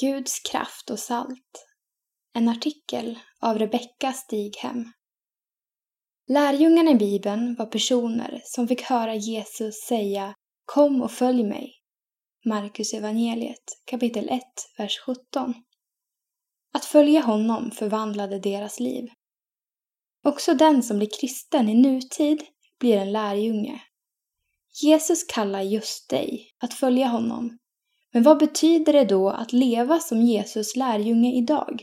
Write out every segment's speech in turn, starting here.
Guds kraft och salt. En artikel av Rebecka Stighem. Lärjungarna i Bibeln var personer som fick höra Jesus säga Kom och följ mig. Markus evangeliet kapitel 1, vers 17. Att följa honom förvandlade deras liv. Också den som blir kristen i nutid blir en lärjunge. Jesus kallar just dig att följa honom men vad betyder det då att leva som Jesus lärjunge idag?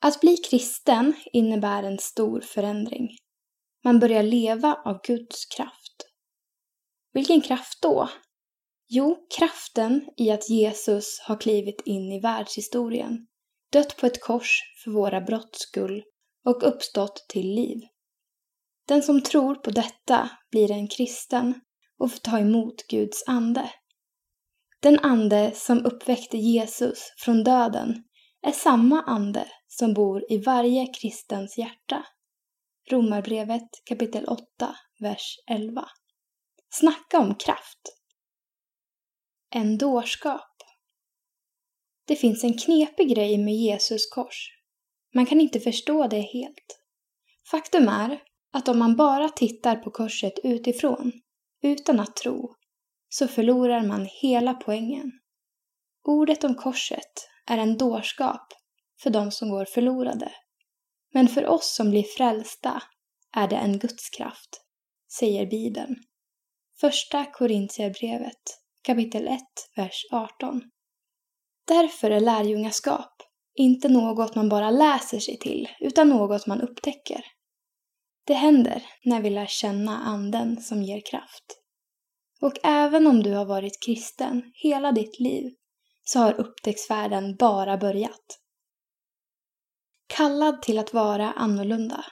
Att bli kristen innebär en stor förändring. Man börjar leva av Guds kraft. Vilken kraft då? Jo, kraften i att Jesus har klivit in i världshistorien, dött på ett kors för våra brotts skull och uppstått till liv. Den som tror på detta blir en kristen och får ta emot Guds ande. Den ande som uppväckte Jesus från döden är samma ande som bor i varje kristens hjärta. Romarbrevet kapitel 8, vers 11. Snacka om kraft! En dårskap. Det finns en knepig grej med Jesus kors. Man kan inte förstå det helt. Faktum är att om man bara tittar på korset utifrån, utan att tro, så förlorar man hela poängen. Ordet om korset är en dårskap för de som går förlorade. Men för oss som blir frälsta är det en gudskraft, säger Bibeln. Första Korintierbrevet kapitel 1, vers 18. Därför är lärjungaskap inte något man bara läser sig till, utan något man upptäcker. Det händer när vi lär känna Anden som ger kraft. Och även om du har varit kristen hela ditt liv så har upptäcktsfärden bara börjat. Kallad till att vara annorlunda.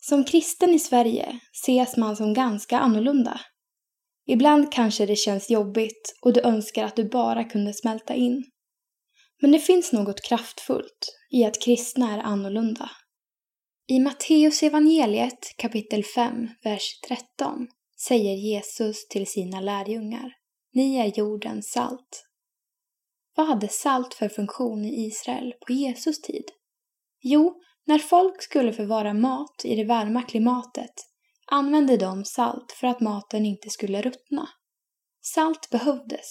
Som kristen i Sverige ses man som ganska annorlunda. Ibland kanske det känns jobbigt och du önskar att du bara kunde smälta in. Men det finns något kraftfullt i att kristna är annorlunda. I Matteus evangeliet kapitel 5, vers 13 säger Jesus till sina lärjungar. Ni är jordens salt. Vad hade salt för funktion i Israel på Jesus tid? Jo, när folk skulle förvara mat i det varma klimatet använde de salt för att maten inte skulle ruttna. Salt behövdes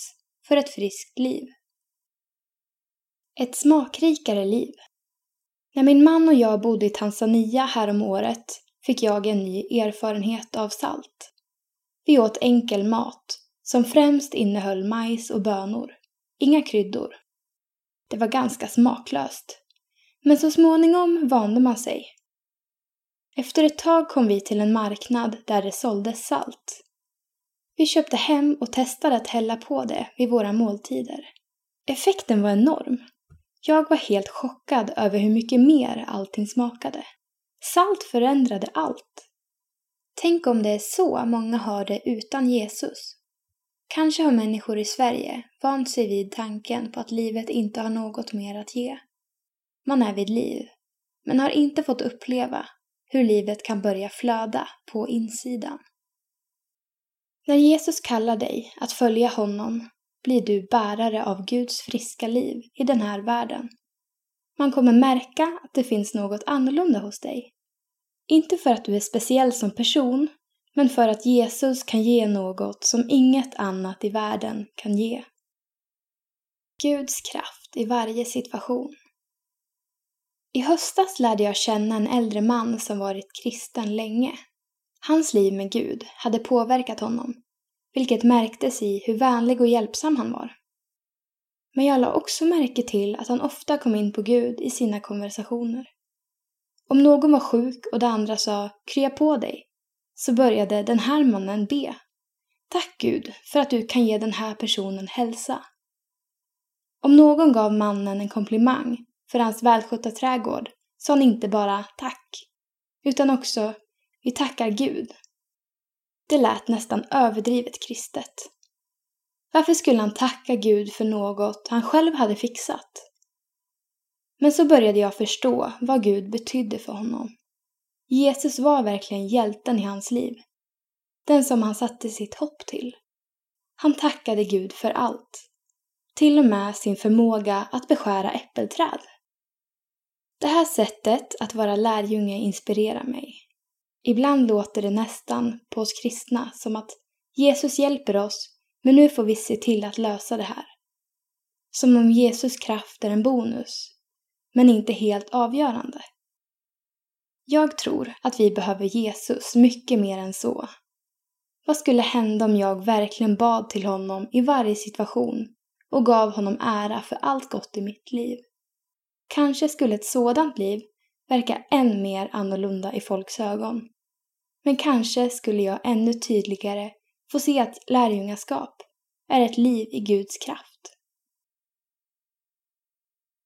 för ett friskt liv. Ett smakrikare liv. När min man och jag bodde i Tanzania härom året fick jag en ny erfarenhet av salt. Vi åt enkel mat, som främst innehöll majs och bönor. Inga kryddor. Det var ganska smaklöst. Men så småningom vande man sig. Efter ett tag kom vi till en marknad där det såldes salt. Vi köpte hem och testade att hälla på det vid våra måltider. Effekten var enorm. Jag var helt chockad över hur mycket mer allting smakade. Salt förändrade allt. Tänk om det är så många har det utan Jesus. Kanske har människor i Sverige vant sig vid tanken på att livet inte har något mer att ge. Man är vid liv, men har inte fått uppleva hur livet kan börja flöda på insidan. När Jesus kallar dig att följa honom blir du bärare av Guds friska liv i den här världen. Man kommer märka att det finns något annorlunda hos dig inte för att du är speciell som person, men för att Jesus kan ge något som inget annat i världen kan ge. Guds kraft i varje situation. I höstas lärde jag känna en äldre man som varit kristen länge. Hans liv med Gud hade påverkat honom, vilket märktes i hur vänlig och hjälpsam han var. Men jag la också märke till att han ofta kom in på Gud i sina konversationer. Om någon var sjuk och de andra sa krya på dig, så började den här mannen be. Tack Gud för att du kan ge den här personen hälsa. Om någon gav mannen en komplimang för hans välskötta trädgård sa han inte bara tack, utan också vi tackar Gud. Det lät nästan överdrivet kristet. Varför skulle han tacka Gud för något han själv hade fixat? Men så började jag förstå vad Gud betydde för honom. Jesus var verkligen hjälten i hans liv. Den som han satte sitt hopp till. Han tackade Gud för allt. till och med sin förmåga att beskära äppelträd. Det här sättet att vara lärjunge inspirerar mig. Ibland låter det nästan på oss kristna som att Jesus hjälper oss, men nu får vi se till att lösa det här. Som om Jesus kraft är en bonus, men inte helt avgörande. Jag tror att vi behöver Jesus mycket mer än så. Vad skulle hända om jag verkligen bad till honom i varje situation och gav honom ära för allt gott i mitt liv? Kanske skulle ett sådant liv verka än mer annorlunda i folks ögon. Men kanske skulle jag ännu tydligare få se att lärjungaskap är ett liv i Guds kraft.